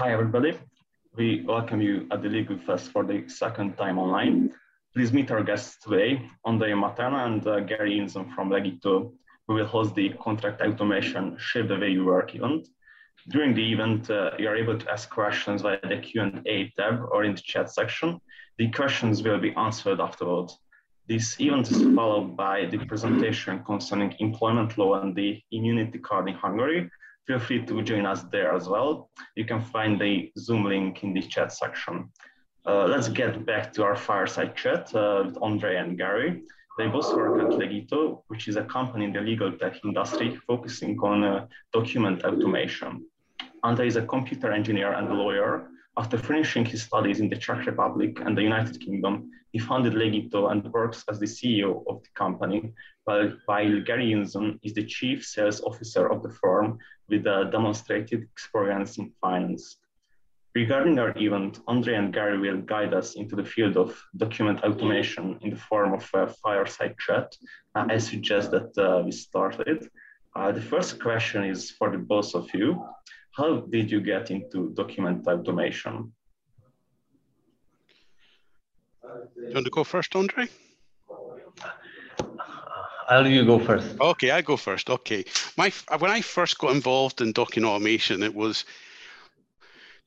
hi, everybody. We welcome you at the Legal Fest for the second time online. Please meet our guests today, Andrea Matana and uh, Gary Inson from Legito, who will host the Contract Automation Shape the Way You Work event. During the event, uh, you are able to ask questions via the Q&A tab or in the chat section. The questions will be answered afterwards. This event is followed by the presentation concerning employment law and the immunity card in Hungary, feel free to join us there as well. You can find the Zoom link in the chat section. Uh, let's get back to our fireside chat uh, with Andre and Gary. They both work at Legito, which is a company in the legal tech industry focusing on uh, document automation. Andre is a computer engineer and a lawyer. After finishing his studies in the Czech Republic and the United Kingdom, he founded Legito and works as the CEO of the company, while, Gary Inson is the chief sales officer of the firm with a demonstrated experience in finance. Regarding our event, Andre and Gary will guide us into the field of document automation in the form of a fireside chat. Uh, I suggest that uh, we start it. Uh, the first question is for the both of you. How did you get into document automation? Do You want to go first, Andre? I'll you go first. Okay, I go first. Okay, my when I first got involved in document automation, it was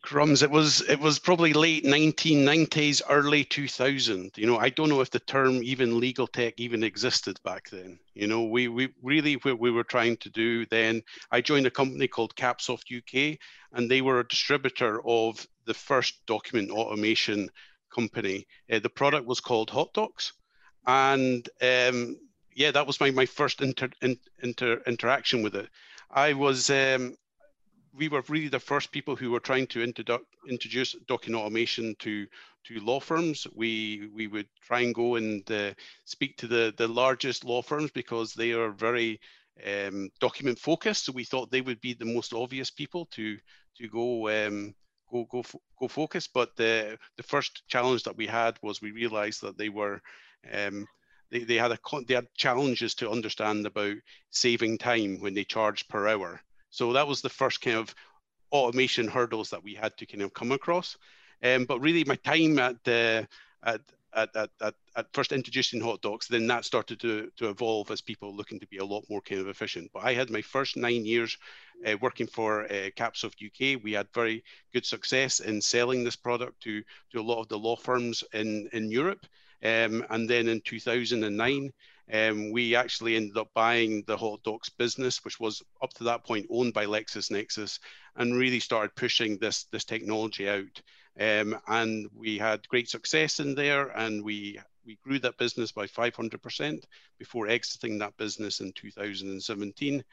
crumbs. It was it was probably late 1990s, early 2000. You know, I don't know if the term even legal tech even existed back then. You know, we we really what we were trying to do then. I joined a company called Capsoft UK, and they were a distributor of the first document automation company. Uh, the product was called HotDocs, and um, yeah, that was my my first inter, in, inter interaction with it. I was um, we were really the first people who were trying to introdu- introduce document automation to to law firms. We we would try and go and uh, speak to the the largest law firms because they are very um, document focused. So we thought they would be the most obvious people to to go um, go go go focus. But the the first challenge that we had was we realized that they were um, they, they had a they had challenges to understand about saving time when they charged per hour. So that was the first kind of automation hurdles that we had to kind of come across. Um, but really, my time at uh, at at, at, at, at, first introducing hot HotDocs, then that started to, to evolve as people looking to be a lot more kind of efficient. But I had my first nine years uh, working for uh, Capsoft UK. We had very good success in selling this product to, to a lot of the law firms in, in Europe. Um, and then in 2009, um, we actually ended up buying the HotDocs business, which was up to that point owned by LexisNexis, and really started pushing this, this technology out. Um, and we had great success in there, and we we grew that business by 500% before exiting that business in 2017.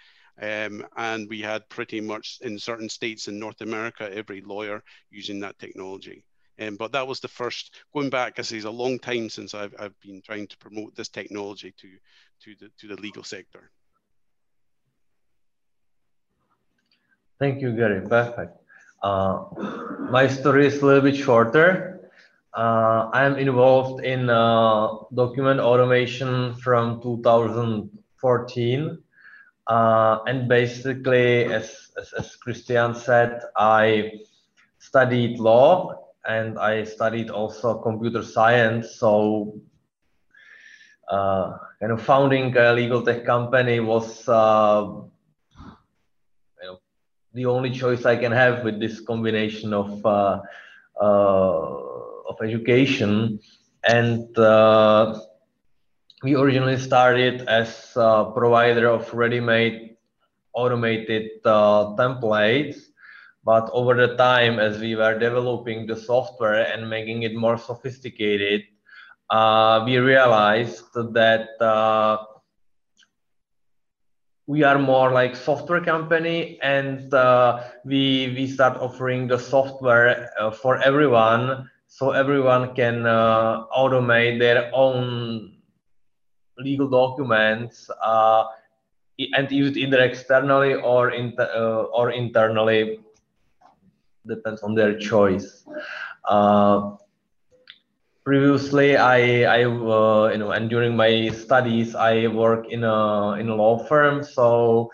Um, and we had pretty much in certain states in North America, every lawyer using that technology. Um, but that was the first, going back, I say, it's a long time since I've, I've been trying to promote this technology to, to, the, to the legal sector. Thank you, Gary. Perfect. Uh, my story is a little bit shorter. Uh, I am involved in uh, document automation from 2014. Uh, and basically, as, as, as Christian said, I studied law and I studied also computer science. So, uh, kind of founding a legal tech company was uh, you know, the only choice I can have with this combination of uh, uh of education. And uh, we originally started as a provider of ready-made automated uh, templates but over the time, as we were developing the software and making it more sophisticated, uh, we realized that uh, we are more like software company and uh, we we start offering the software uh, for everyone so everyone can uh, automate their own legal documents uh, and use it either externally or inter, or internally depends on their choice. Uh, previously, I, I uh, you know, and during my studies, I work in a in a law firm. So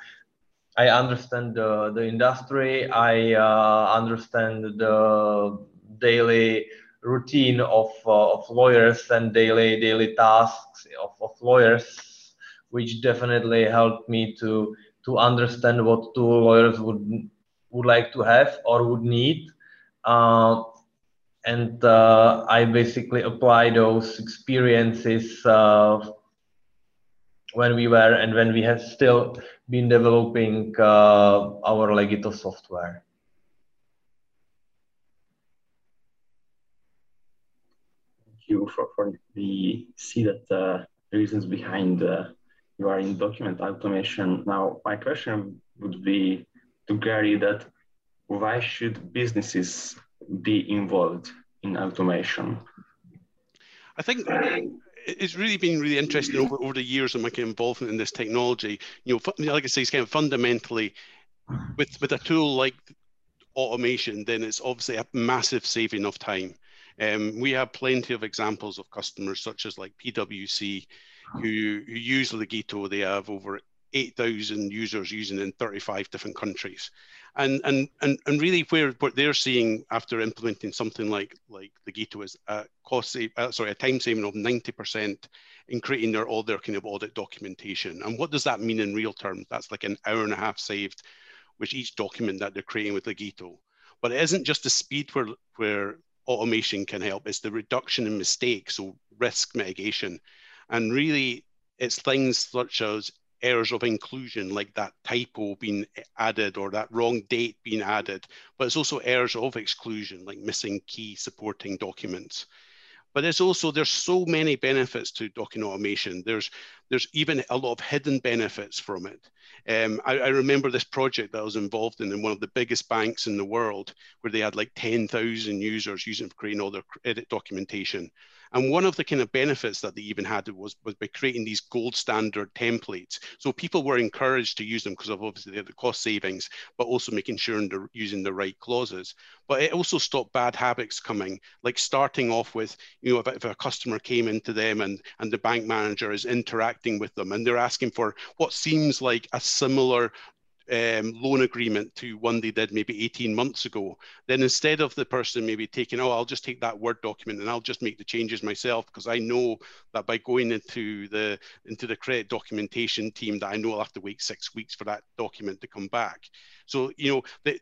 I understand the, the industry. I uh, understand the daily routine of, uh, of lawyers and daily daily tasks of, of lawyers, which definitely helped me to to understand what two lawyers would would like to have or would need. Uh, and uh, I basically apply those experiences uh, when we were and when we have still been developing uh, our Legito software. Thank you for, for the see that uh, the reasons behind uh, you are in document automation. Now, my question would be to Gary that why should businesses be involved in automation? I think it's really been really interesting over, over the years of my involvement in this technology. You know, like I say, it's kind of fundamentally with with a tool like automation, then it's obviously a massive saving of time. Um, we have plenty of examples of customers such as like PwC, who, who use Legito. They have over 8,000 users using in 35 different countries. And, and, and, and really where what they're seeing after implementing something like, like Legito is a cost save, uh, sorry, a time saving of 90% in creating their, all their kind of audit documentation. And what does that mean in real terms? That's like an hour and a half saved with each document that they're creating with Legito. But it isn't just the speed where, where automation can help, it's the reduction in mistakes, so risk mitigation. And really, it's things such as errors of inclusion, like that typo being added or that wrong date being added, but it's also errors of exclusion, like missing key supporting documents. But it's also there's so many benefits to document automation. There's there's even a lot of hidden benefits from it. Um, I, I, remember this project that I was involved in in one of the biggest banks in the world, where they had like 10,000 users using for creating all their credit documentation. And one of the kind of benefits that they even had was, was by creating these gold standard templates. So people were encouraged to use them because of obviously the cost savings, but also making sure they're using the right clauses. But it also stopped bad habits coming, like starting off with, you know, if, if a customer came into them and, and the bank manager is interacting with them and they're asking for what seems like a similar um, loan agreement to one they did maybe 18 months ago, then instead of the person maybe taking, oh, I'll just take that Word document and I'll just make the changes myself because I know that by going into the into the credit documentation team that I know I'll have to wait six weeks for that document to come back. So, you know, the,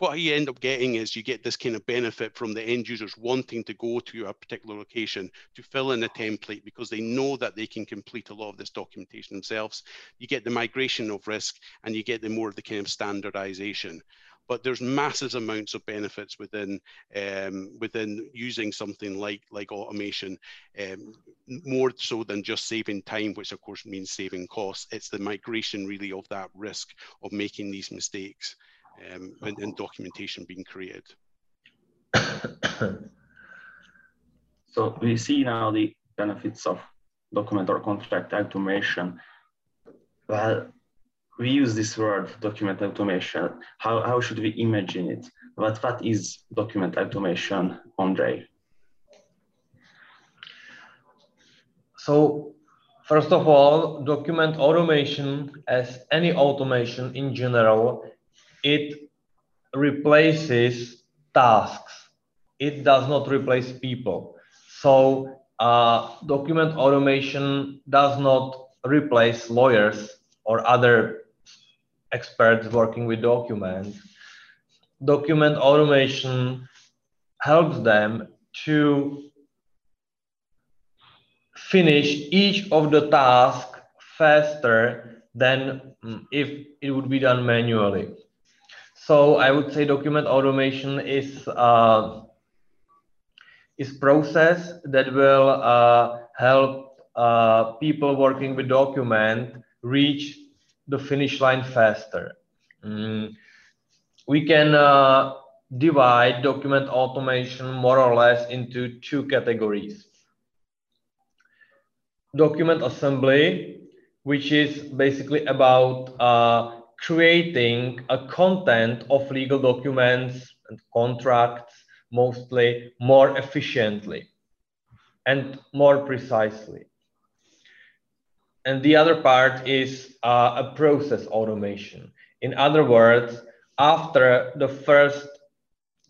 what you end up getting is you get this kind of benefit from the end users wanting to go to a particular location to fill in a template because they know that they can complete a lot of this documentation themselves. You get the migration of risk and you get the more of the kind of standardization. But there's massive amounts of benefits within um, within using something like like automation, um, more so than just saving time, which of course means saving costs. It's the migration really of that risk of making these mistakes um, and, and documentation being created. so we see now the benefits of document or contract automation. Well, we use this word document automation. How, how should we imagine it? What, what is document automation, Andre? So first of all, document automation as any automation in general it replaces tasks. It does not replace people. So uh, document automation does not replace lawyers or other experts working with documents. Document automation helps them to finish each of the tasks faster than mm, if it would be done manually. So I would say document automation is uh, is process that will uh, help uh, people working with document reach the finish line faster. Mm. We can uh, divide document automation more or less into two categories. Document assembly, which is basically about uh, creating a content of legal documents and contracts mostly more efficiently and more precisely. And the other part is uh, a process automation. In other words, after the first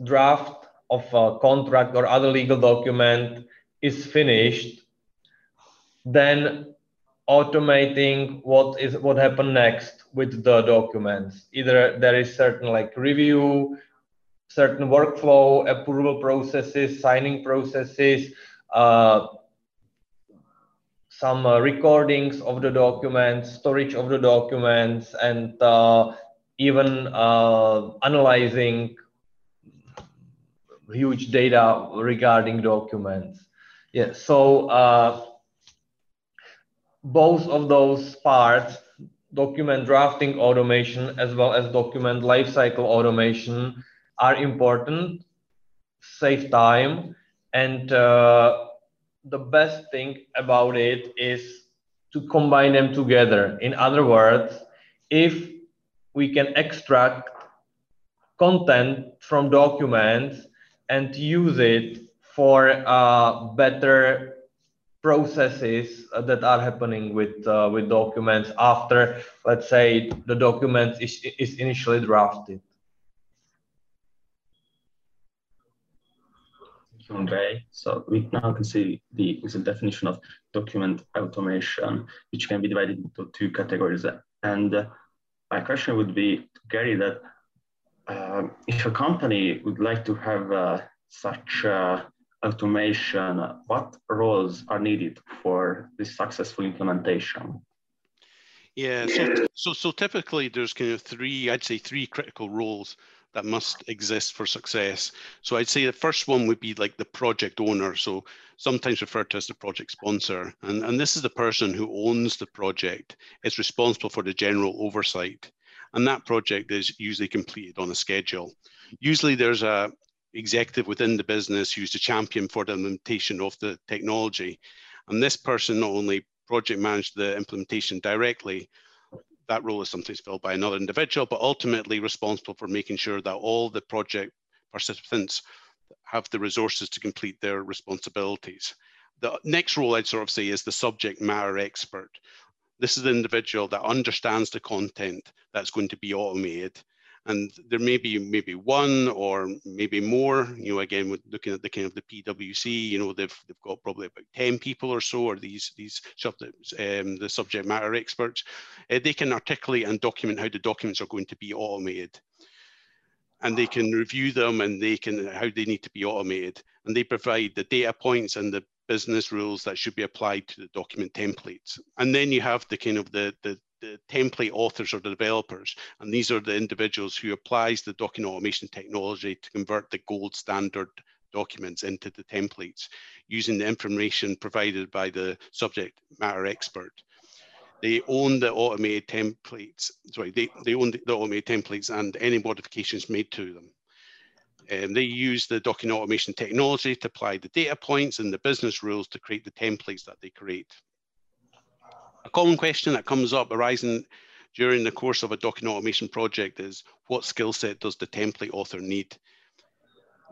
draft of a contract or other legal document is finished, then automating what is what happened next with the documents. Either there is certain like review, certain workflow, approval processes, signing processes, uh, some uh, recordings of the documents, storage of the documents, and uh, even uh, analyzing huge data regarding documents. Yeah, so uh, both of those parts, document drafting automation as well as document lifecycle automation are important, save time, and uh, the best thing about it is to combine them together. In other words, if we can extract content from documents and use it for uh, better processes that are happening with uh, with documents after let's say the document is, is initially drafted Andre. So we now can see the, the definition of document automation, which can be divided into two categories. And uh, my question would be to Gary that uh, if a company would like to have uh, such uh, automation, what roles are needed for this successful implementation? Yeah, so, so, so typically there's kind of three, I'd say three critical roles that must exist for success. So I'd say the first one would be like the project owner. So sometimes referred to as the project sponsor. And, and this is the person who owns the project, is responsible for the general oversight. And that project is usually completed on a schedule. Usually there's a, executive within the business who's the champion for the implementation of the technology. And this person not only project managed the implementation directly, that role is sometimes filled by another individual, but ultimately responsible for making sure that all the project participants have the resources to complete their responsibilities. The next role I'd sort of say is the subject matter expert. This is the individual that understands the content that's going to be automated and there may be maybe one or maybe more you know again with looking at the kind of the pwc you know they've, they've got probably about 10 people or so or these these um, the subject matter experts uh, they can articulate and document how the documents are going to be automated. And they can review them and they can how they need to be automated. And they provide the data points and the business rules that should be applied to the document templates. And then you have the kind of the the, the template authors or the developers. And these are the individuals who applies the document automation technology to convert the gold standard documents into the templates using the information provided by the subject matter expert. They own the automated templates, sorry, they, they own the automated templates and any modifications made to them. And they use the document automation technology to apply the data points and the business rules to create the templates that they create. A common question that comes up arising during the course of a document automation project is what skill set does the template author need?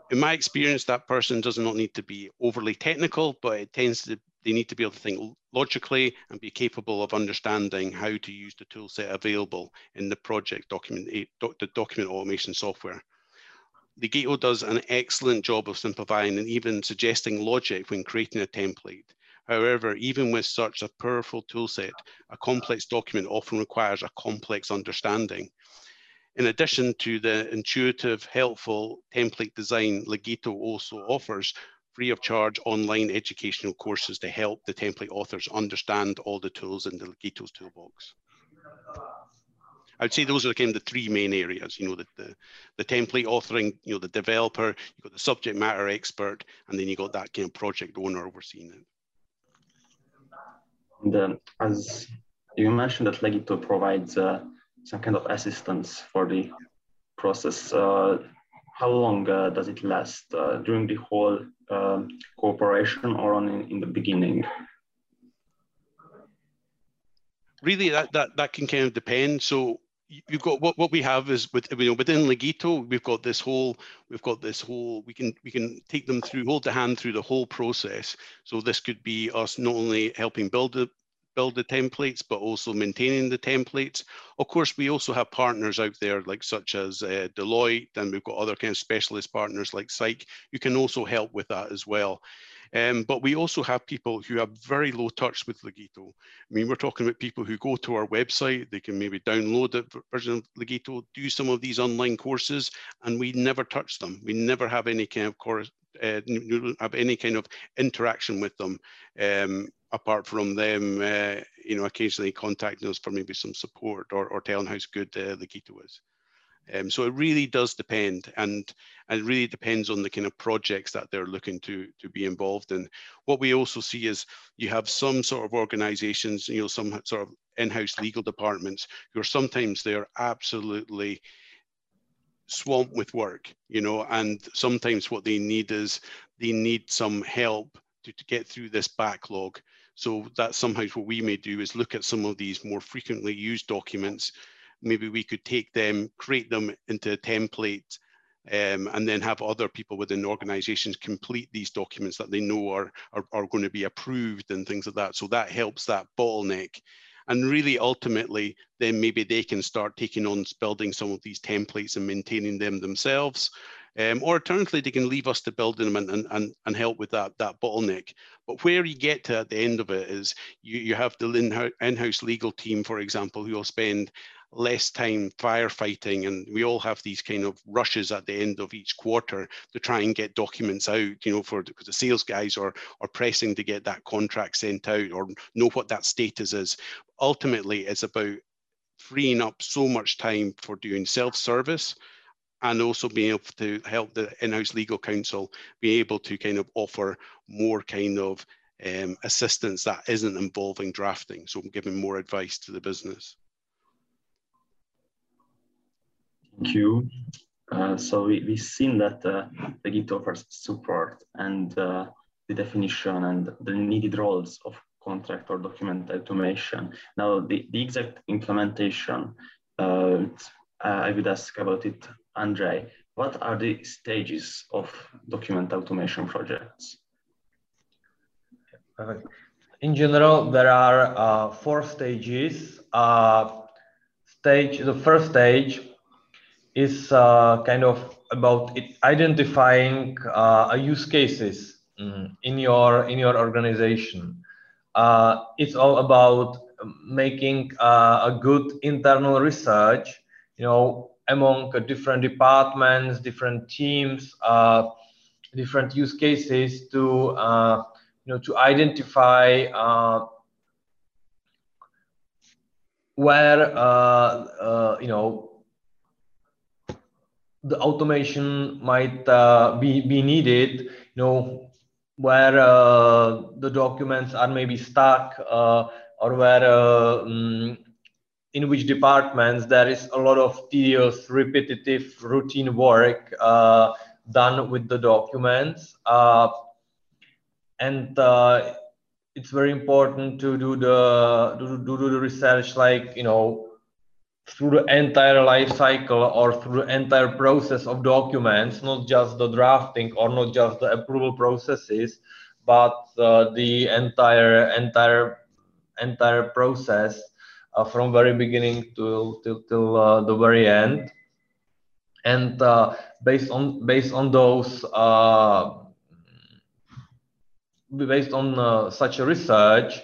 In my experience, that person does not need to be overly technical, but it tends to they need to be able to think logically and be capable of understanding how to use the tool set available in the project document, eh, the document automation software. Legito does an excellent job of simplifying and even suggesting logic when creating a template. However, even with such a powerful toolset, a complex document often requires a complex understanding. In addition to the intuitive, helpful template design, Legito also offers free of charge online educational courses to help the template authors understand all the tools in the Legito's toolbox. I'd say those are kind of the three main areas, you know, the, the, the, template authoring, you know, the developer, you've got the subject matter expert, and then you've got that kind of project owner overseeing it. And uh, as you mentioned that Legito provides uh, some kind of assistance for the process. Uh, how long uh, does it last? Uh, during the whole um, cooperation or on in, in, the beginning? Really, that, that, that can kind of depend. So you've got what, what we have is with you know within Legito, we've got this whole we've got this whole we can we can take them through hold the hand through the whole process so this could be us not only helping build the build the templates, but also maintaining the templates. Of course, we also have partners out there like such as uh, Deloitte, and we've got other kind of specialist partners like Psych, You can also help with that as well. Um, but we also have people who have very low touch with Legito. I mean, we're talking about people who go to our website, they can maybe download a version of Legito, do some of these online courses, and we never touch them. We never have any kind of course, uh, have any kind of interaction with them um, apart from them, uh, you know, occasionally contacting us for maybe some support or, or telling how good uh, Legito is. Um, so it really does depend, and, and it really depends on the kind of projects that they're looking to to be involved in. What we also see is you have some sort of organisations, you know, some sort of in-house legal departments who are sometimes they're absolutely swamped with work, you know, and sometimes what they need is they need some help to, to get through this backlog. So that's sometimes what we may do is look at some of these more frequently used documents maybe we could take them, create them into a template, um, and then have other people within organizations complete these documents that they know are, are, are going to be approved and things like that. So that helps that bottleneck. And really, ultimately, then maybe they can start taking on building some of these templates and maintaining them themselves. Um, or alternatively, they can leave us to build them and, and, and help with that, that bottleneck. But where you get to at the end of it is you, you have the in-house legal team, for example, who will spend less time firefighting and we all have these kind of rushes at the end of each quarter to try and get documents out you know for because the sales guys are are pressing to get that contract sent out or know what that status is. Ultimately it's about freeing up so much time for doing self-service and also being able to help the in-house legal counsel be able to kind of offer more kind of um, assistance that isn't involving drafting. So giving more advice to the business Thank you. Uh, so we, we've seen that uh, Legito offers support and uh, the definition and the needed roles of contract or document automation. Now, the, the exact implementation, uh, I would ask about it, Andre. What are the stages of document automation projects? In general, there are uh, four stages. Uh, stage, the first stage is uh, kind of about identifying uh, use cases mm, in your in your organization. Uh, it's all about making uh, a good internal research, you know, among different departments, different teams, uh, different use cases to uh, you know to identify where you know the automation might uh, be, be needed, you know, where uh, the documents are maybe stuck uh, or where um, in which departments there is a lot of tedious, repetitive, routine work uh, done with the documents. Uh, and it's very important to do the to do the research like you know through the entire life cycle or through the entire process of documents, not just the drafting or not just the approval processes, but uh, the entire entire entire process uh, from very beginning to till, till uh, the very end. And uh, based on based on those uh, based on uh, such a research,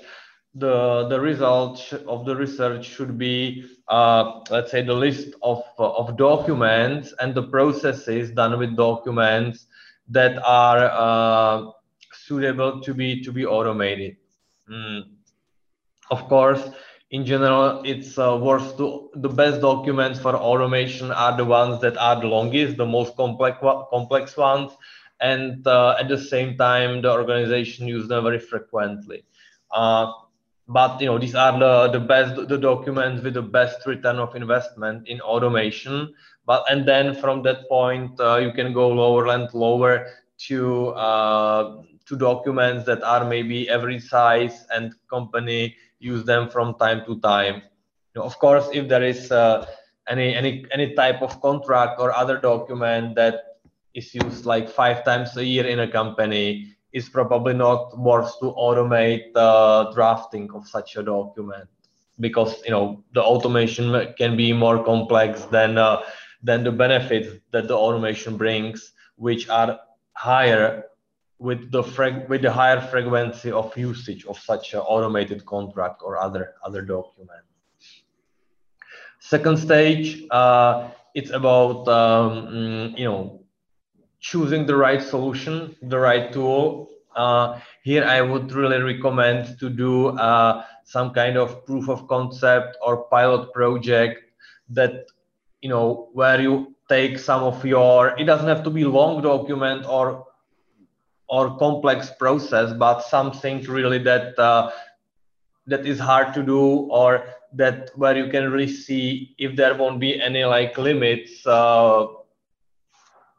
the the result of the research should be uh, let's say the list of uh, of documents and the processes done with documents that are uh, suitable to be to be automated mm. of course in general it's uh, worth to the best documents for automation are the ones that are the longest the most complex complex ones and uh, at the same time the organization use them very frequently uh, but you know these are the the best the documents with the best return of investment in automation. But and then from that point uh, you can go lower and lower to uh, to documents that are maybe every size and company use them from time to time. You know, of course if there is uh, any any any type of contract or other document that is used like five times a year in a company is probably not worth to automate the drafting of such a document because you know the automation can be more complex than uh, than the benefits that the automation brings, which are higher with the frag- with the higher frequency of usage of such an automated contract or other other document. Second stage, uh, it's about um, mm, you know choosing the right solution, the right tool. Uh, here, I would really recommend to do uh, some kind of proof of concept or pilot project that you know where you take some of your. It doesn't have to be long document or or complex process, but something really that uh, that is hard to do or that where you can really see if there won't be any like limits uh,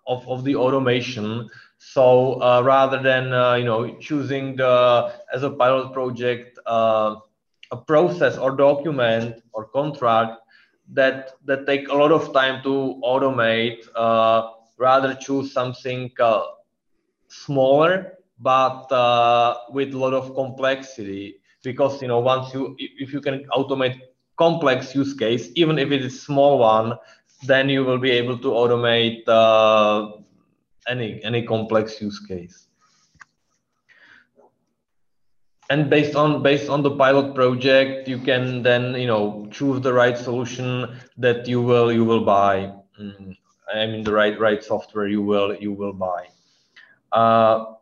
of, of the automation. So uh, rather than uh, you know choosing the as a pilot project uh, a process or document or contract that that take a lot of time to automate, uh, rather choose something uh, smaller but with a lot of complexity because you know once you if you can automate complex use case even if it is small one then you will be able to automate uh, any any complex use case. And based on based on the pilot project you can then you know choose the right solution that you will you will buy. Mm, i mean the right right software you will you will buy. Uh,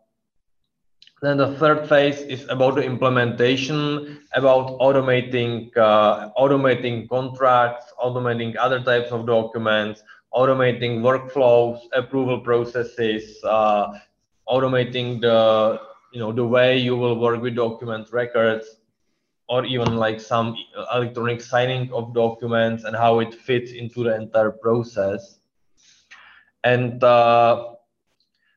then the third phase is about the implementation, about automating uh, automating contracts, automating other types of documents, automating workflows, approval processes, uh, automating the you know the way you will work with document records, or even like some electronic signing of documents and how it fits into the entire process. And uh,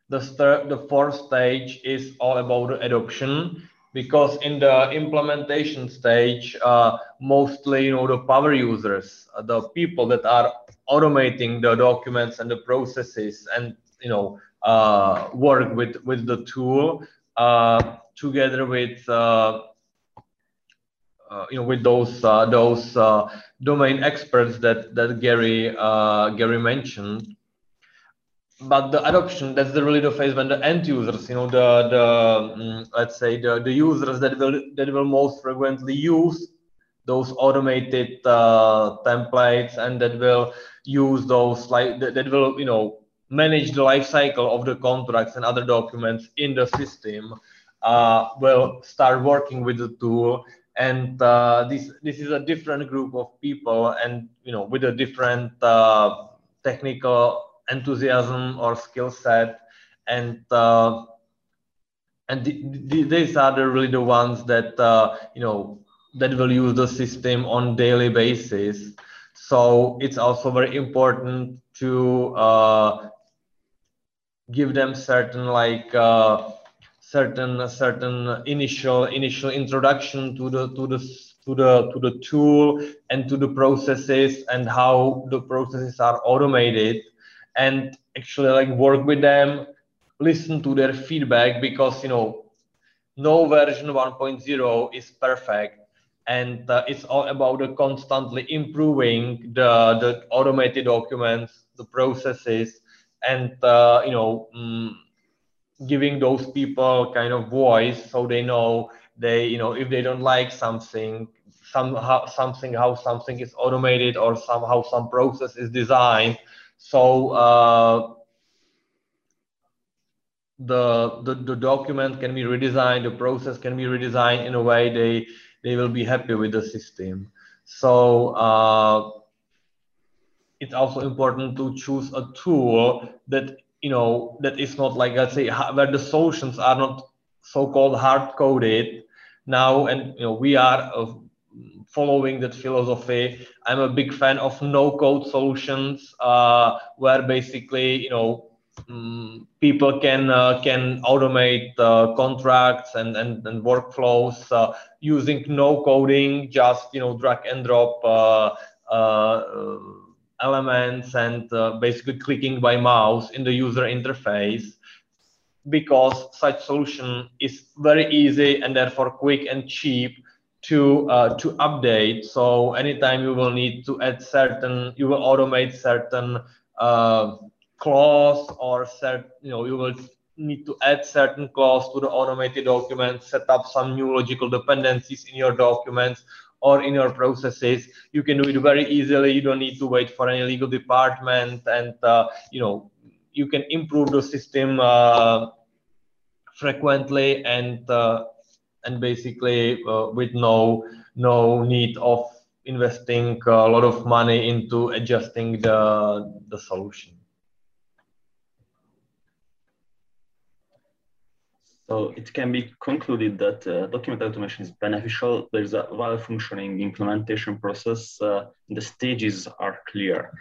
the third, the fourth stage is all about adoption because in the implementation stage, uh, mostly you know the power users, uh, the people that are automating the documents and the processes, and you know uh, work with with the tool uh, together with. Uh, uh, you know, with those those domain experts that that Gary Gary mentioned, but the adoption that's the really the phase when the end users you know the the um, let's say the, the users that will that will most frequently use those automated uh, templates and that will use those like that, that will you know manage the life cycle of the contracts and other documents in the system uh, will start working with the tool. And uh, this this is a different group of people and you know with a different uh, technical enthusiasm or skill set and uh, and the, the, these are the really the ones that uh, you know that will use the system on daily basis. So it's also very important to uh, give them certain like uh, certain certain initial initial introduction to the to the to the to the tool and to the processes and how the processes are automated and actually like work with them listen to their feedback because you know no version 1.0 is perfect. And uh, it's all about constantly improving the the automated documents the processes and uh, you know mm, giving those people kind of voice so they know they you know if they don't like something somehow something how something is automated or somehow some process is designed so uh, the, the the document can be redesigned, the process can be redesigned in a way they they will be happy with the system. So uh, it's also important to choose a tool that you know that is not like let's say where the solutions are not so-called hard coded now and you know we are following that philosophy. I'm a big fan of no-code solutions, uh, where basically, you know, um, people can uh, can automate uh, contracts and and, and workflows uh, using no coding, just you know, drag and drop uh, uh, elements and basically clicking by mouse in the user interface because such solution is very easy and therefore quick and cheap to uh, to update. So anytime you will need to add certain, you will automate certain uh, clause or set, you know, you will need to add certain clause to the automated document, set up some new logical dependencies in your documents or in your processes. You can do it very easily. You don't need to wait for any legal department, and uh, you know you can improve the system uh, frequently and uh, and basically uh, with no no need of investing a lot of money into adjusting the the solution. So it can be concluded that uh, document automation is beneficial. There's a well-functioning implementation process. Uh, the stages are clear.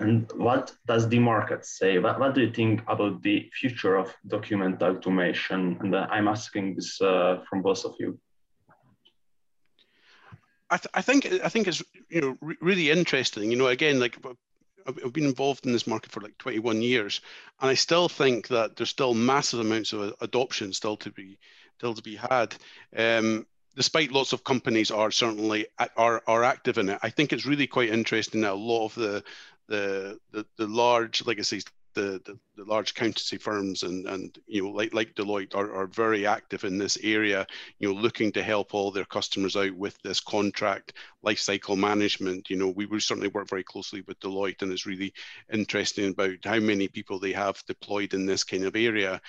And what does the market say? What, what do you think about the future of document automation? And uh, I'm asking this uh, from both of you. I, th- I, think I think it's you know re- really interesting. You know, again, like I've been involved in this market for like 21 years, and I still think that there's still massive amounts of adoption still to be still to be had. Um, despite lots of companies are certainly are are active in it, I think it's really quite interesting that a lot of the the the, the large legacies the, the, the, large accountancy firms and, and you know like like Deloitte are, are very active in this area, you know, looking to help all their customers out with this contract lifecycle management. You know, we, we certainly work very closely with Deloitte and it's really interesting about how many people they have deployed in this kind of area.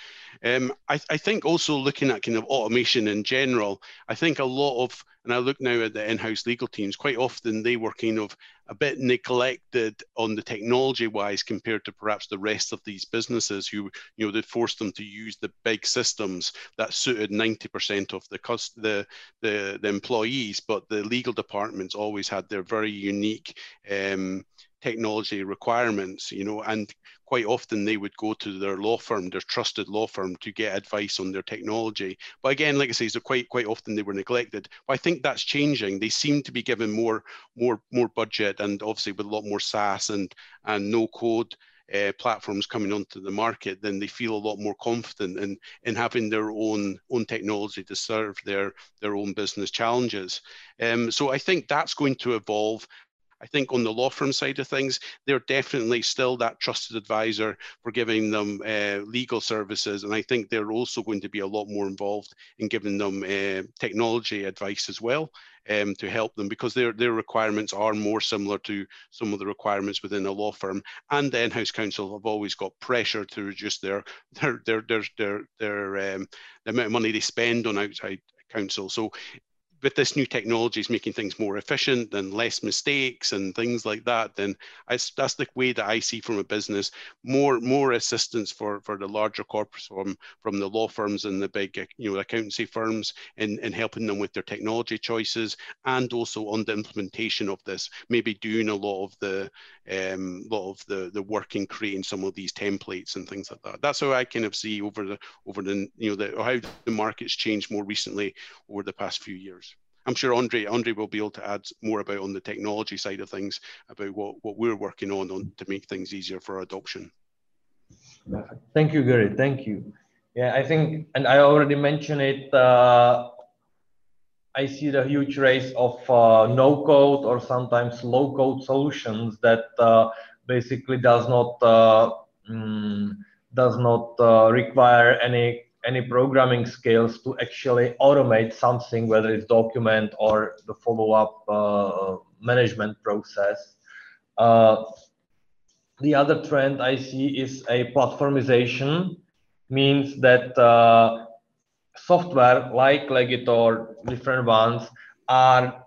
Um, I, I think also looking at kind of automation in general, I think a lot of and I look now at the in-house legal teams, quite often they were kind of a bit neglected on the technology wise compared to perhaps the rest of these businesses who, you know, they forced them to use the big systems that suited 90% of the, cost, the, the, the employees, but the legal departments always had their very unique um, technology requirements, you know, and quite often they would go to their law firm, their trusted law firm, to get advice on their technology. But again, like I say, so quite quite often they were neglected. But I think that's changing. They seem to be given more more more budget, and obviously with a lot more SaaS and and no code. Uh, platforms coming onto the market, then they feel a lot more confident in, in having their own own technology to serve their their own business challenges. Um, so I think that's going to evolve. I think on the law firm side of things, they're definitely still that trusted advisor for giving them uh, legal services. And I think they're also going to be a lot more involved in giving them uh, technology advice as well. Um, to help them because their their requirements are more similar to some of the requirements within a law firm and the in-house counsel have always got pressure to reduce their their their their their, their um, the amount of money they spend on outside counsel so with this new technology is making things more efficient and less mistakes and things like that, then I, that's the way that I see from a business more more assistance for for the larger corporates from from the law firms and the big you know accountancy firms in in helping them with their technology choices and also on the implementation of this, maybe doing a lot of the um, lot of the the work in creating some of these templates and things like that. That's how I kind of see over the over the you know the how the market's changed more recently over the past few years. I'm sure Andre Andre will be able to add more about on the technology side of things about what, what we're working on, on to make things easier for adoption. Thank you, Gary. Thank you. Yeah, I think, and I already mentioned it. Uh, I see the huge race of uh, no code or sometimes low code solutions that uh, basically does not mm, does not uh, require any any programming skills to actually automate something, whether it's document or the follow-up uh, management process. Uh, the other trend I see is a platformization, means that uh, software like Legito or different ones are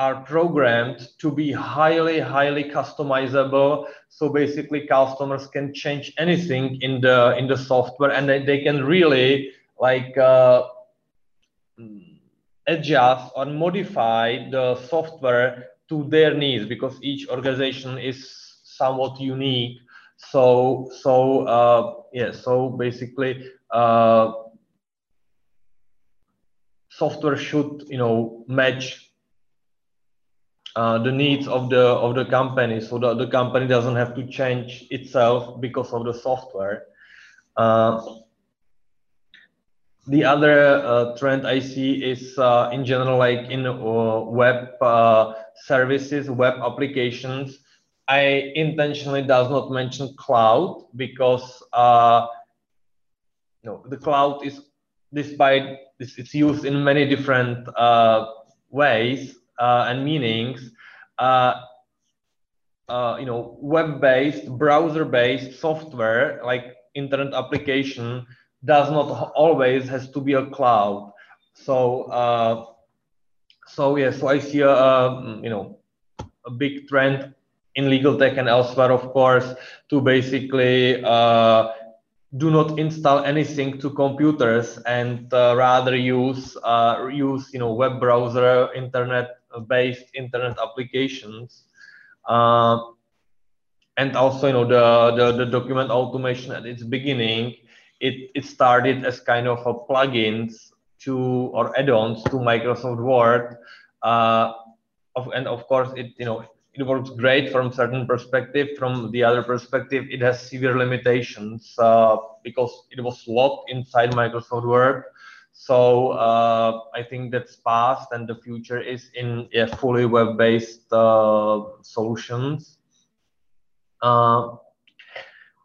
are programmed to be highly, highly customizable. So basically customers can change anything in the in the software and they, they can really like uh, adjust or modify the software to their needs because each organization is somewhat unique. So so uh, yeah, so basically uh, software should you know match uh, the needs of the of the company so that the company doesn't have to change itself because of the software uh, the other uh, trend I see is uh, in general, like in uh, web services, web applications. I intentionally does not mention cloud because you the cloud is, despite it's used in many different ways and meanings. you know, web-based, browser-based software like internet application does not always has to be a cloud. So uh, so yeah, so I see a, a you know a big trend in legal tech and elsewhere, of course, to basically uh, do not install anything to computers and uh, rather use uh, use you know web browser, internet-based internet applications. Uh, and also, you know, the, the, the document automation at its beginning it, it started as kind of a plugins to or add-ons to Microsoft Word. Uh, of, and of course, it you know it works great from certain perspective. From the other perspective, it has severe limitations uh, because it was locked inside Microsoft Word. So uh, I think that's past, and the future is in yeah, fully web-based uh, solutions. Uh,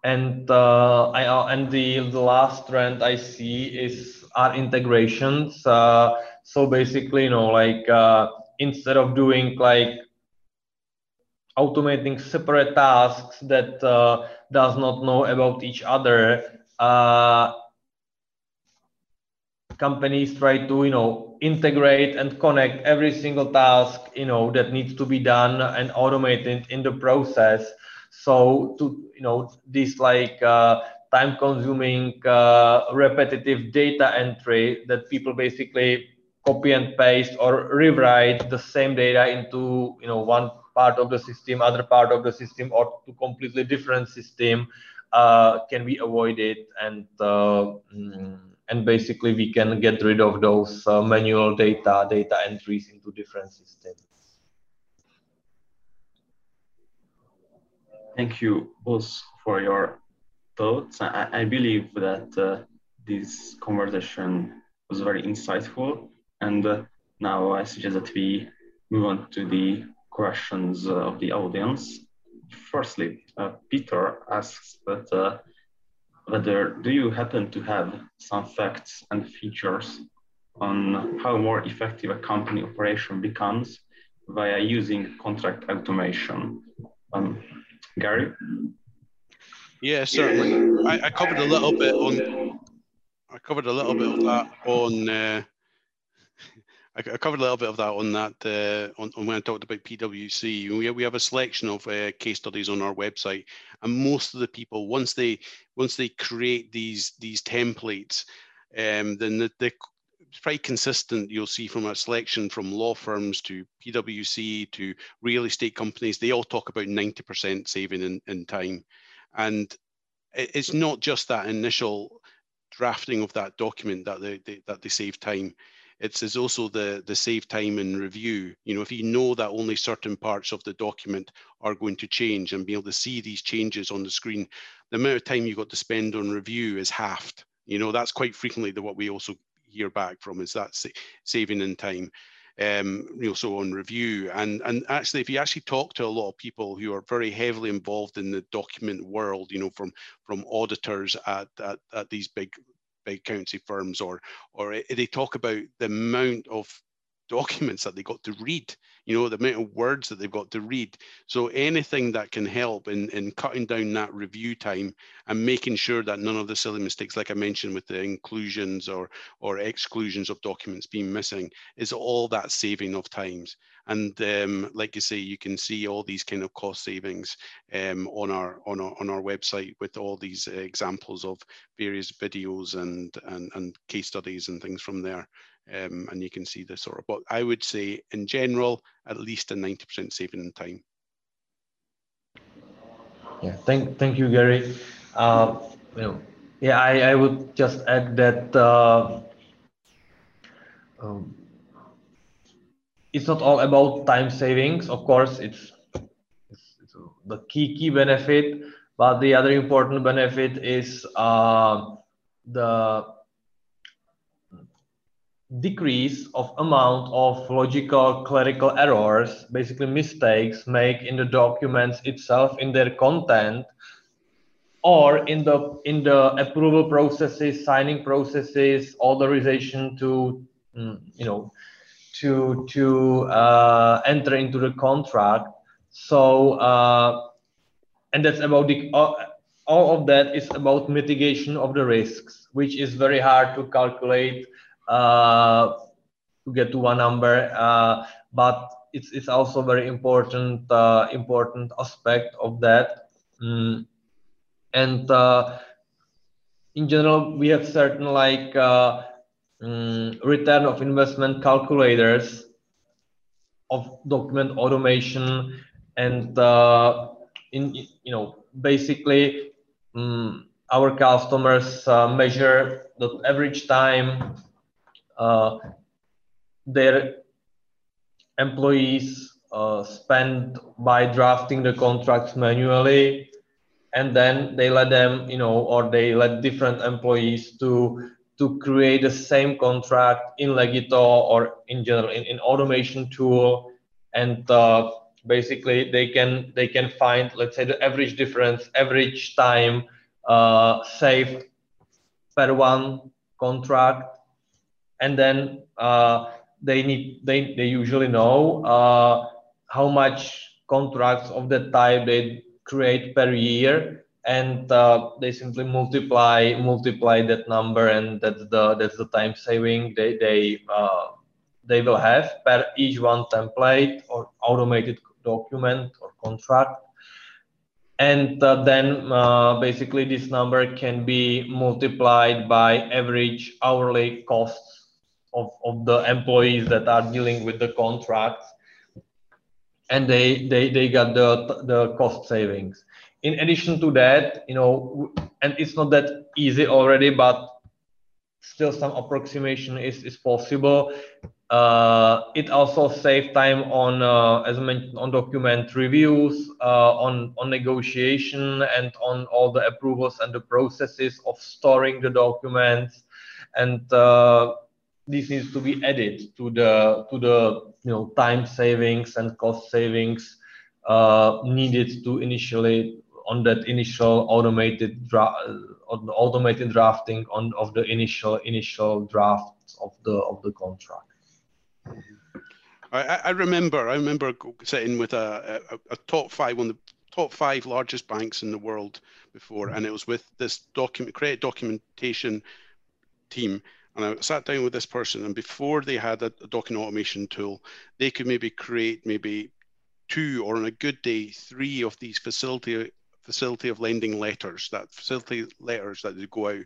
and uh, I uh, and the the last trend I see is our integrations. So basically, you know, like instead of doing like automating separate tasks that uh, does not know about each other, uh, companies try to you know integrate and connect every single task you know that needs to be done and automated in the process. So to you know this like uh, time consuming uh, repetitive data entry that people basically copy and paste or rewrite the same data into you know one part of the system other part of the system or to completely different system uh, can be avoided and uh, mm, and basically we can get rid of those uh, manual data data entries into different systems Thank you both for your thoughts. I, I believe that uh, this conversation was very insightful. And uh, now I suggest that we move on to the questions of the audience. Firstly, uh, Peter asks that uh, whether do you happen to have some facts and features on how more effective a company operation becomes via using contract automation? Um, Gary? Yeah, certainly. I, I, covered a little bit on. I covered a little bit of that on. Uh, I, covered a little bit of that on that uh, on, on, when I talked about PwC. We we have a selection of uh, case studies on our website, and most of the people once they once they create these these templates, um, then the, the it's pretty consistent. You'll see from a selection from law firms to PwC to real estate companies, they all talk about 90% saving in, in time. And it's not just that initial drafting of that document that they, they that they save time. It's also the the save time in review. You know, if you know that only certain parts of the document are going to change and be able to see these changes on the screen, the amount of time you've got to spend on review is halved. You know, that's quite frequently the, what we also hear back from is that sa saving in time um, you know, so on review. And and actually, if you actually talk to a lot of people who are very heavily involved in the document world, you know, from from auditors at at, at these big big county firms, or or eh, they talk about the amount of documents that they got to read you know the amount of words that they've got to read. So anything that can help in in cutting down that review time and making sure that none of the silly mistakes like i mentioned with the inclusions or or exclusions of documents being missing is all that saving of times. And um, like you say you can see all these kind of cost savings um, on our on our on our website with all these examples of various videos and and, and case studies and things from there um, and you can see the sort of, but I would say in general, at least a 90% saving in time. Yeah, thank, thank you, Gary. Uh, you know, yeah, I, I would just add that uh, um, it's not all about time savings. Of course, it's, it's, it's the key key benefit, but the other important benefit is uh, the decrease of amount of logical clerical errors, basically mistakes made in the documents itself in their content or in the in the approval processes, signing processes, authorization to mm, you know to to uh, enter into the contract. So uh, and that's about the uh, all of that is about mitigation of the risks, which is very hard to calculate to get to one number, uh, but it's, it's also very important uh, important aspect of that. Mm. And in general, we have certain like mm, return of investment calculators of document automation and uh, in you know basically um, our customers uh, measure the average time uh, their employees uh, spend by drafting the contracts manually and then they let them you know or they let different employees to to create the same contract in legito or in general in, in automation tool. And uh, basically they can they can find let's say the average difference average time uh, saved per one contract and then uh, they need they, they usually know uh, how much contracts of that type they create per year. And uh, they simply multiply multiply that number and that's the that's the time saving they they uh, they will have per each one template or automated document or contract. And uh, then uh, basically this number can be multiplied by average hourly costs of, of the employees that are dealing with the contracts and they, they, they got the, the cost savings. In addition to that, you know, and it's not that easy already, but still some approximation is, is possible. Uh, it also saves time on, uh, as I mentioned, on document reviews, uh, on, on negotiation, and on all the approvals and the processes of storing the documents. And uh, this needs to be added to the to the you know time savings and cost savings uh, needed to initially on that initial automated dra- automated drafting on of the initial initial drafts of the of the contract. I, I remember I remember sitting with a, a, a top five one of the top five largest banks in the world before, and it was with this document credit documentation team and I sat down with this person, and before they had a, a document automation tool, they could maybe create maybe two or on a good day three of these facility facility of lending letters that facility letters that would go out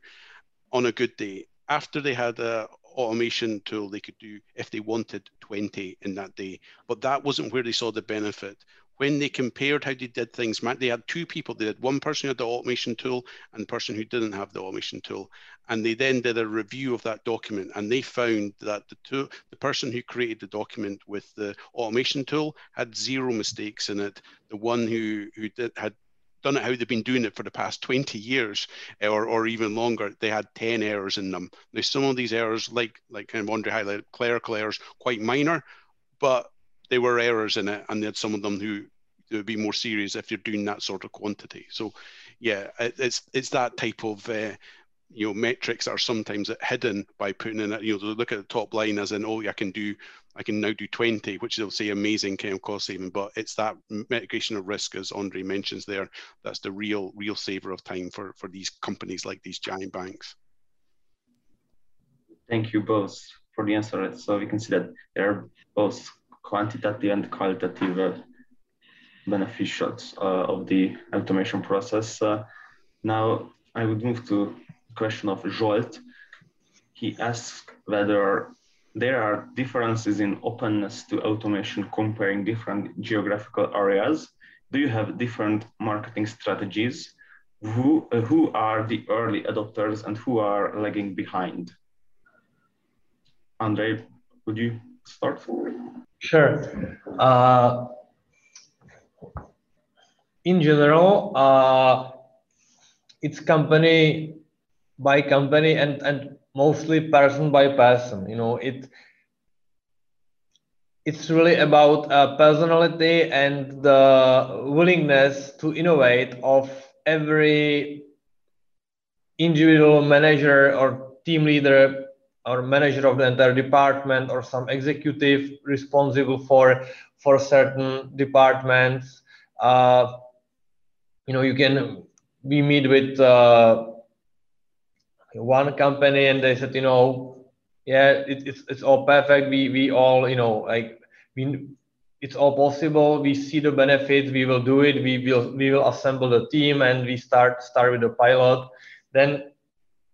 on a good day. After they had a automation tool they could do if they wanted 20 in that day. But that wasn't where they saw the benefit when they compared how they did things, they had two people. They had one person who had the automation tool and person who didn't have the automation tool. And they then did a review of that document and they found that the two, the person who created the document with the automation tool had zero mistakes in it. The one who, who did, had done it how they've been doing it for the past 20 years eh, or, or even longer, they had 10 errors in them. Now, some of these errors, like like kind of Andre highlighted, clerical errors, quite minor, but there were errors in it, and they had some of them who would be more serious if you're doing that sort of quantity. So, yeah, it's it's that type of uh, you know metrics are sometimes hidden by putting in it. You know, look at the top line as in, oh, I can do, I can now do 20, which they'll say amazing kind of cost saving. But it's that mitigation of risk, as Andre mentions there, that's the real real saver of time for for these companies like these giant banks. Thank you both for the answer. So we can see that they're both quantitative and qualitative uh, beneficials uh, of the automation process. Uh, now I would move to the question of Jolt. He asked whether there are differences in openness to automation comparing different geographical areas. Do you have different marketing strategies? Who, uh, who are the early adopters and who are lagging behind? Andre, would you start? Sure. Uh, in general, uh, it's company by company and, and mostly person by person. You know, it it's really about uh, personality and the willingness to innovate of every individual manager or team leader or manager of the entire department or some executive responsible for for certain departments. Uh, you know you can we meet with uh, one company and they said you know yeah it, it's it's all perfect. We we all you know like we it's all possible. We see the benefits. We will do it. We will we will assemble the team and we start start with the pilot. Then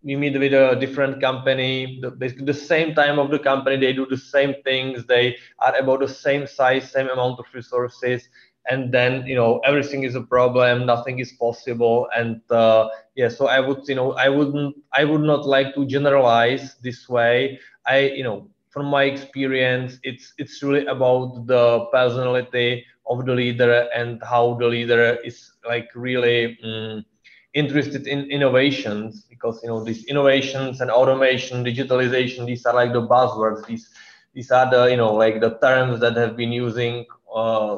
we meet with a different company the, basically the same time of the company they do the same things they are about the same size same amount of resources and then you know everything is a problem nothing is possible and uh, yeah so i would you know i wouldn't i would not like to generalize this way. I you know from my experience it's it's really about the personality of the leader and how the leader is like really um, interested in innovations because you know these innovations and automation digitalization these are like the buzzwords. These these are the you know like the terms that have been using uh,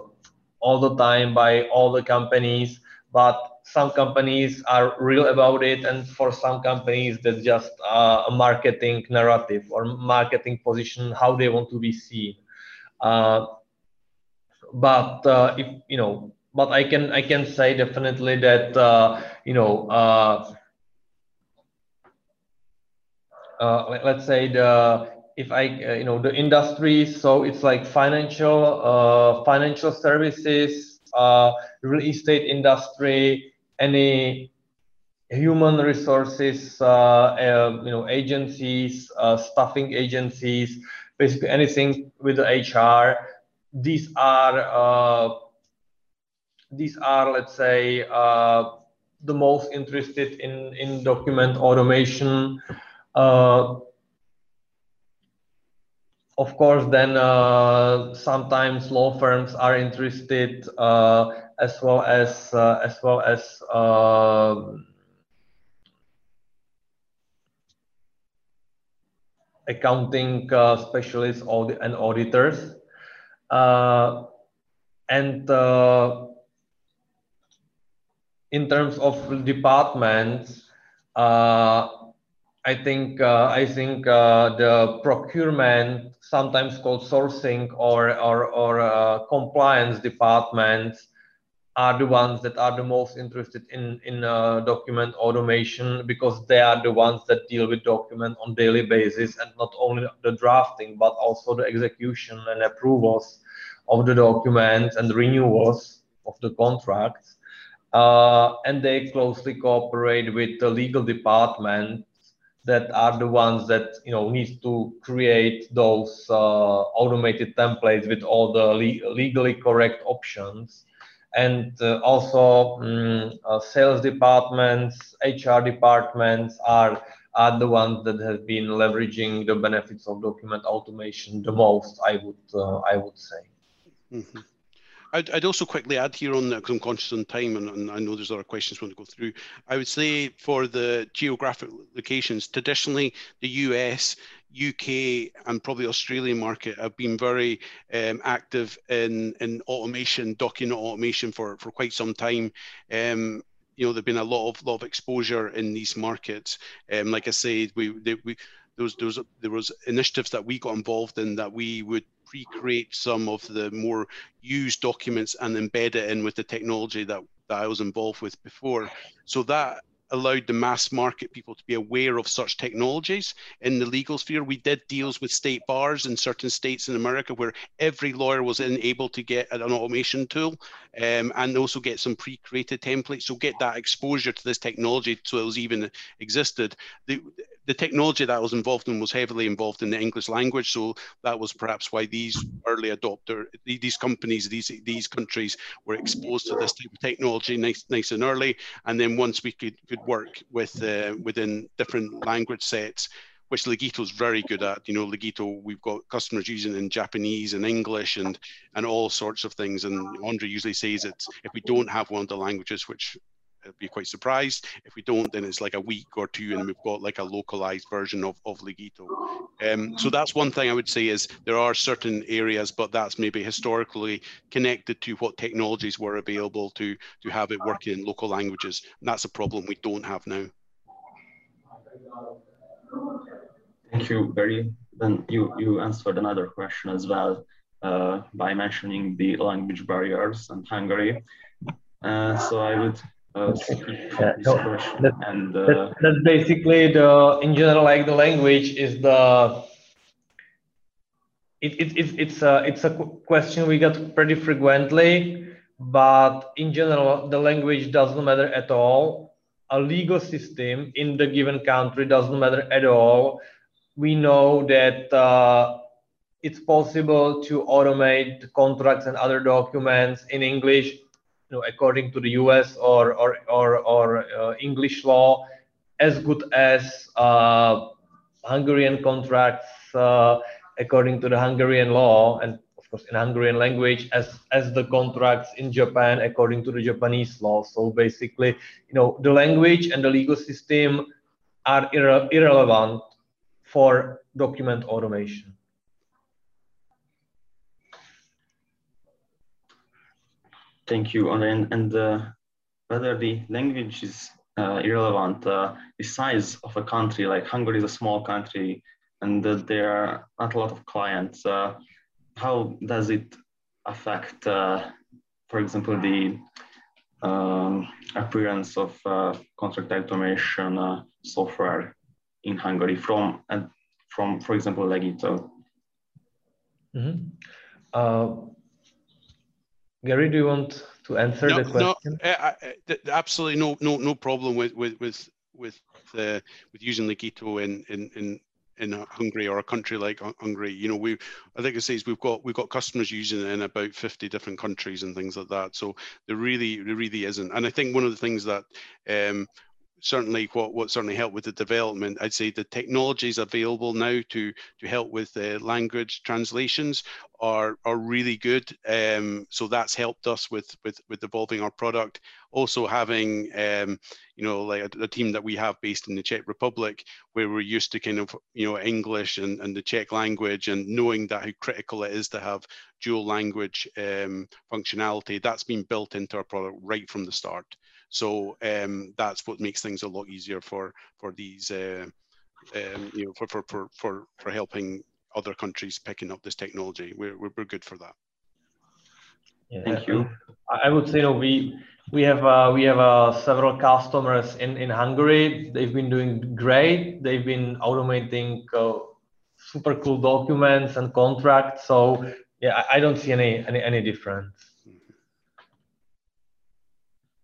all the time by all the companies. But some companies are real about it and for some companies that's just uh, a marketing narrative or marketing position how they want to be seen. Uh, but uh, if you know but i can i can say definitely that uh, you know uh, uh, let, us say the if I, uh, you know, the industry, so it's like financial, uh, financial services, uh, real estate industry, any human resources, uh, you know, agencies, staffing agencies, basically anything with the HR. These are, these are, let's say, the most interested in, in document automation. Uh, of course, then uh, sometimes law firms are interested uh, as well as uh, as well as um, accounting uh, specialists and auditors, uh, and uh, in terms of departments. I think uh, I think uh, the procurement, sometimes called sourcing or or, or uh, compliance departments, are the ones that are the most interested in in uh, document automation because they are the ones that deal with document on daily basis and not only the drafting but also the execution and approvals of the documents and renewals of the contracts. Uh, and they closely cooperate with the legal department that are the ones that you know needs to create those uh, automated templates with all the le legally correct options and uh, also um, uh, sales departments hr departments are are the ones that have been leveraging the benefits of document automation the most i would uh, i would say mm -hmm. I'd, I'd, also quickly add here on that because I'm conscious on time and, and, I know there's other questions we want to go through. I would say for the geographic locations, traditionally the US, UK, and probably Australian market have been very um, active in, in automation, document automation for, for quite some time. Um, you know, there's been a lot of lot of exposure in these markets. Um, like I said, we, they, we there was, there was there was initiatives that we got involved in that we would pre-create some of the more used documents and embed it in with the technology that, that I was involved with before. So that allowed the mass market people to be aware of such technologies in the legal sphere. We did deals with state bars in certain states in America where every lawyer was able to get an automation tool um, and also get some pre-created templates. So get that exposure to this technology so it was even existed. The, the technology that I was involved in was heavily involved in the English language. So that was perhaps why these early adopter, these companies, these these countries were exposed to this type of technology nice, nice and early. And then once we could, could work with uh, within different language sets, which Legito is very good at. You know, Legito, we've got customers using in Japanese and English and and all sorts of things. And Andre usually says that if we don't have one of the languages, which be quite surprised. If we don't, then it's like a week or two, and we've got like a localized version of, of Legito. Um, so that's one thing I would say is there are certain areas, but that's maybe historically connected to what technologies were available to to have it working in local languages. And that's a problem we don't have now. Thank you, Barry. Then you, you answered another question as well uh, by mentioning the language barriers in Hungary. Uh, so I would uh, yeah, so that, and uh, that, that's basically the in general like the language is the it, it, it, it's a it's a question we get pretty frequently but in general the language doesn't matter at all. A legal system in the given country doesn't matter at all. We know that uh, it's possible to automate contracts and other documents in English, you know, according to the U.S. or or or, or uh, English law, as good as uh, Hungarian contracts uh, according to the Hungarian law, and of course in Hungarian language, as as the contracts in Japan according to the Japanese law. So basically, you know, the language and the legal system are irre irrelevant for document automation. Thank you. And, and uh, whether the language is uh, irrelevant, uh, the size of a country like Hungary is a small country and there are not a lot of clients. Uh, how does it affect, uh, for example, the um, appearance of uh, contract automation software in Hungary from, from for example, Legito? Mm-hmm. Uh, Gary, do you want to answer no, the question? No, uh, uh, absolutely no, no, no problem with with with with uh, with using Legito in in in in Hungary or a country like Hungary, you know, we I think it says we've got we've got customers using it in about 50 different countries and things like that. So there really there really isn't. And I think one of the things that um, certainly what, what certainly helped with the development. I'd say the technologies available now to to help with uh, language translations are are really good. Um, so that's helped us with with with evolving our product. Also having um, you know like a, a, team that we have based in the czech republic where we're used to kind of you know english and, and the czech language and knowing that how critical it is to have dual language um, functionality that's been built into our product right from the start so um, that's what makes things a lot easier for for these, uh, um, you know, for, for for for for helping other countries picking up this technology. We're we're, we're good for that. Yeah, Thank you. I would say, you know, we we have uh, we have uh, several customers in in Hungary. They've been doing great. They've been automating uh, super cool documents and contracts. So yeah, I, I don't see any any any difference.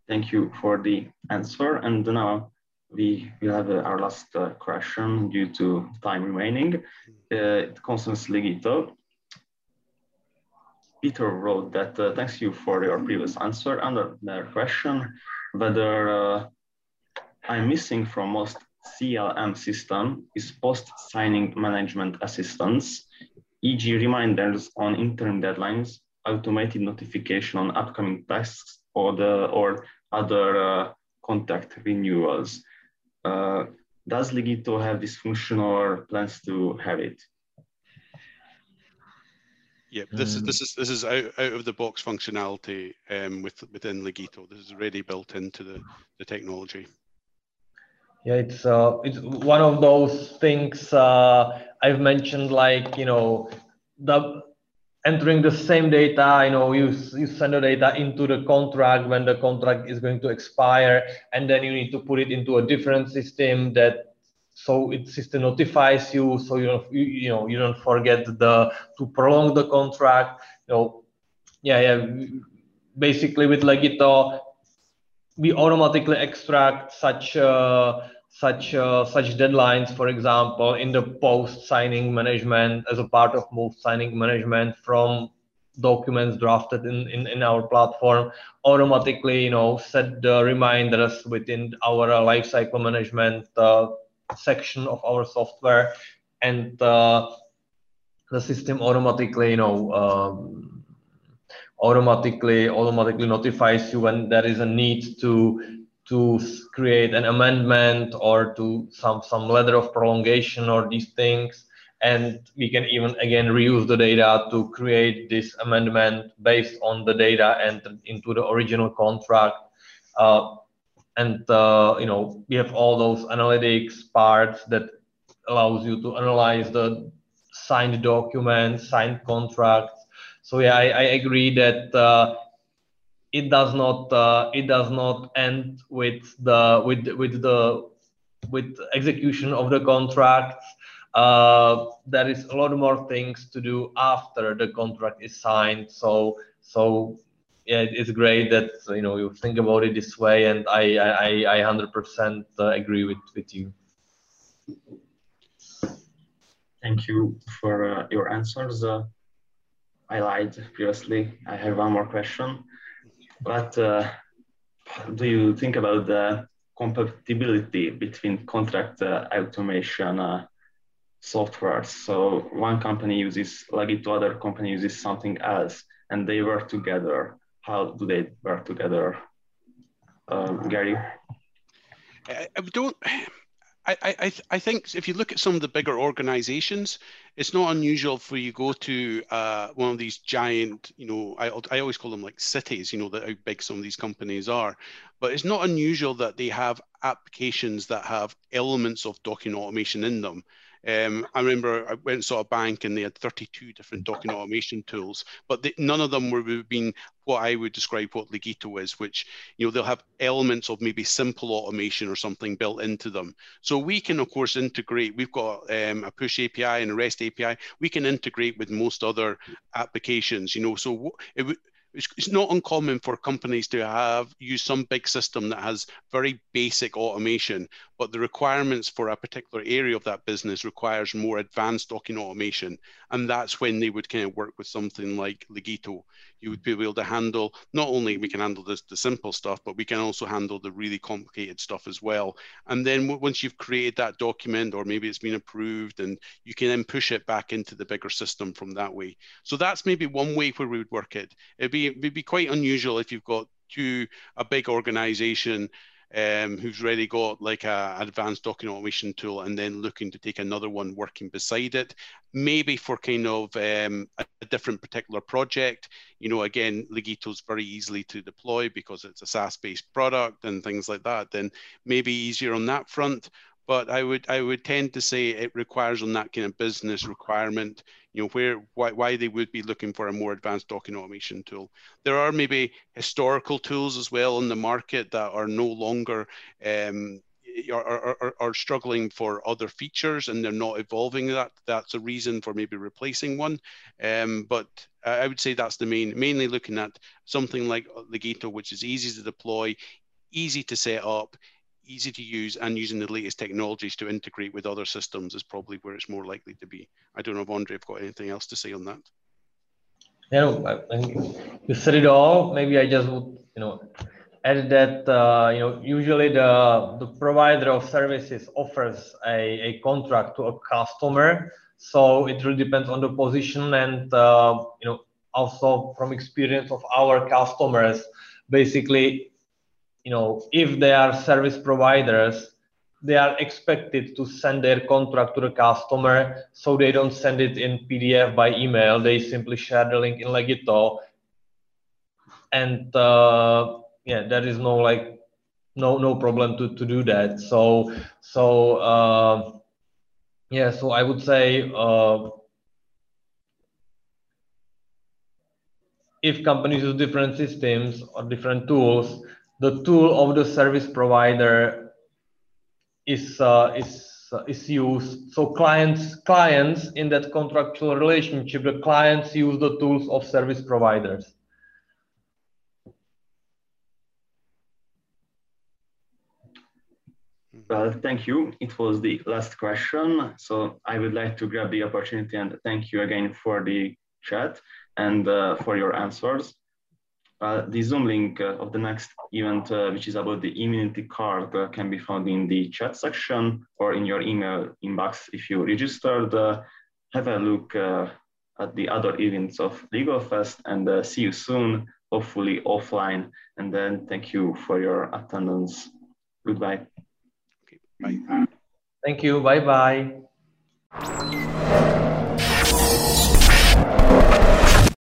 Thank you for the answer. And now we will have uh, our last uh, question due to time remaining. Uh, it concerns Legito. Peter wrote that uh, thanks you for your previous answer. Under their question, whether uh, I'm missing from most CLM system is post-signing management assistance, e.g. reminders on interim deadlines, automated notification on upcoming tasks, or the or other uh, contact renewals. Uh, does Legito have this function or plans to have it? Yeah, this is this is this is out, out of the box functionality um, with within Legito. This is already built into the, the technology. Yeah, it's uh, it's one of those things uh, I've mentioned, like you know, the entering the same data, you know, you, you send the data into the contract when the contract is going to expire, and then you need to put it into a different system that so it system notifies you so you don't you, you know you don't forget the to prolong the contract. You know, yeah, yeah. Basically, with Legito, we automatically extract such uh, such uh, such deadlines, for example, in the post signing management as a part of most signing management from documents drafted in, in, in our platform automatically you know set the reminders within our uh, lifecycle management uh, section of our software. And uh, the system automatically you know um, automatically automatically notifies you when there is a need to to create an amendment or to some some letter of prolongation or these things. And we can even again reuse the data to create this amendment based on the data entered into the original contract. Uh, and uh, you know we have all those analytics parts that allows you to analyze the signed documents signed contracts. So yeah i, I agree that uh, it does not uh, it does not end with the with with the with execution of the contracts uh, there is a lot more things to do after the contract is signed so so yeah, it's great that you know you think about it this way, and I I I hundred percent uh, agree with with you. Thank you for uh, your answers. Uh, I lied previously. I have one more question. What uh, do you think about the compatibility between contract uh, automation uh, softwares? So one company uses Legito, other company uses something else, and they work together how do they work together? Um, Gary? I don't. I, I, I think if you look at some of the bigger organizations, it's not unusual for you go to uh, one of these giant, you know, I, I always call them like cities, you know, that how big some of these companies are. But it's not unusual that they have applications that have elements of document automation in them. Um, I remember I went and saw a bank and they had 32 different document automation tools, but they, none of them were being what I would describe what Legito is, which you know they'll have elements of maybe simple automation or something built into them. So we can of course integrate. We've got um, a push API and a REST API. We can integrate with most other applications. You know, so it, it's, not uncommon for companies to have use some big system that has very basic automation, but the requirements for a particular area of that business requires more advanced document automation. And that's when they would kind of work with something like Legito. You would be able to handle, not only we can handle this, the simple stuff, but we can also handle the really complicated stuff as well. And then once you've created that document, or maybe it's been approved, and you can then push it back into the bigger system from that way. So that's maybe one way where we would work it. It'd be, it'd be quite unusual if you've got two, a big organization um, who's already got like a advanced document automation tool and then looking to take another one working beside it, maybe for kind of um, a, a, different particular project. You know, again, Legito's very easily to deploy because it's a SaaS-based product and things like that. Then maybe easier on that front but I would I would tend to say it requires on that kind of business requirement, you know, where why, why they would be looking for a more advanced document automation tool. There are maybe historical tools as well in the market that are no longer um, are, are, are struggling for other features and they're not evolving that. That's a reason for maybe replacing one. Um, but I would say that's the main, mainly looking at something like Legito, which is easy to deploy, easy to set up, easy to use and using the latest technologies to integrate with other systems is probably where it's more likely to be. I don't know if Andre have got anything else to say on that. Yeah, I think you said it all. Maybe I just would, you know, add that uh, you know usually the the provider of services offers a, a contract to a customer, so it really depends on the position and uh, you know also from experience of our customers, basically you know, if they are service providers, they are expected to send their contract to the customer, so they don't send it in PDF by email. They simply share the link in Legito, and uh, yeah, there is no like no no problem to to do that. So so uh, yeah, so I would say. Uh, if companies use different systems or different tools, the tool of the service provider is uh, is uh, is used. So clients clients in that contractual relationship, the clients use the tools of service providers. Well, thank you. It was the last question. So I would like to grab the opportunity and thank you again for the chat and uh, for your answers. Uh, the Zoom link uh, of the next event, uh, which is about the immunity card, uh, can be found in the chat section or in your email inbox if you registered. Uh, have a look at the other events of LegalFest and see you soon, hopefully offline. And then thank you for your attendance. Goodbye. Okay, bye. Thank you. Bye bye.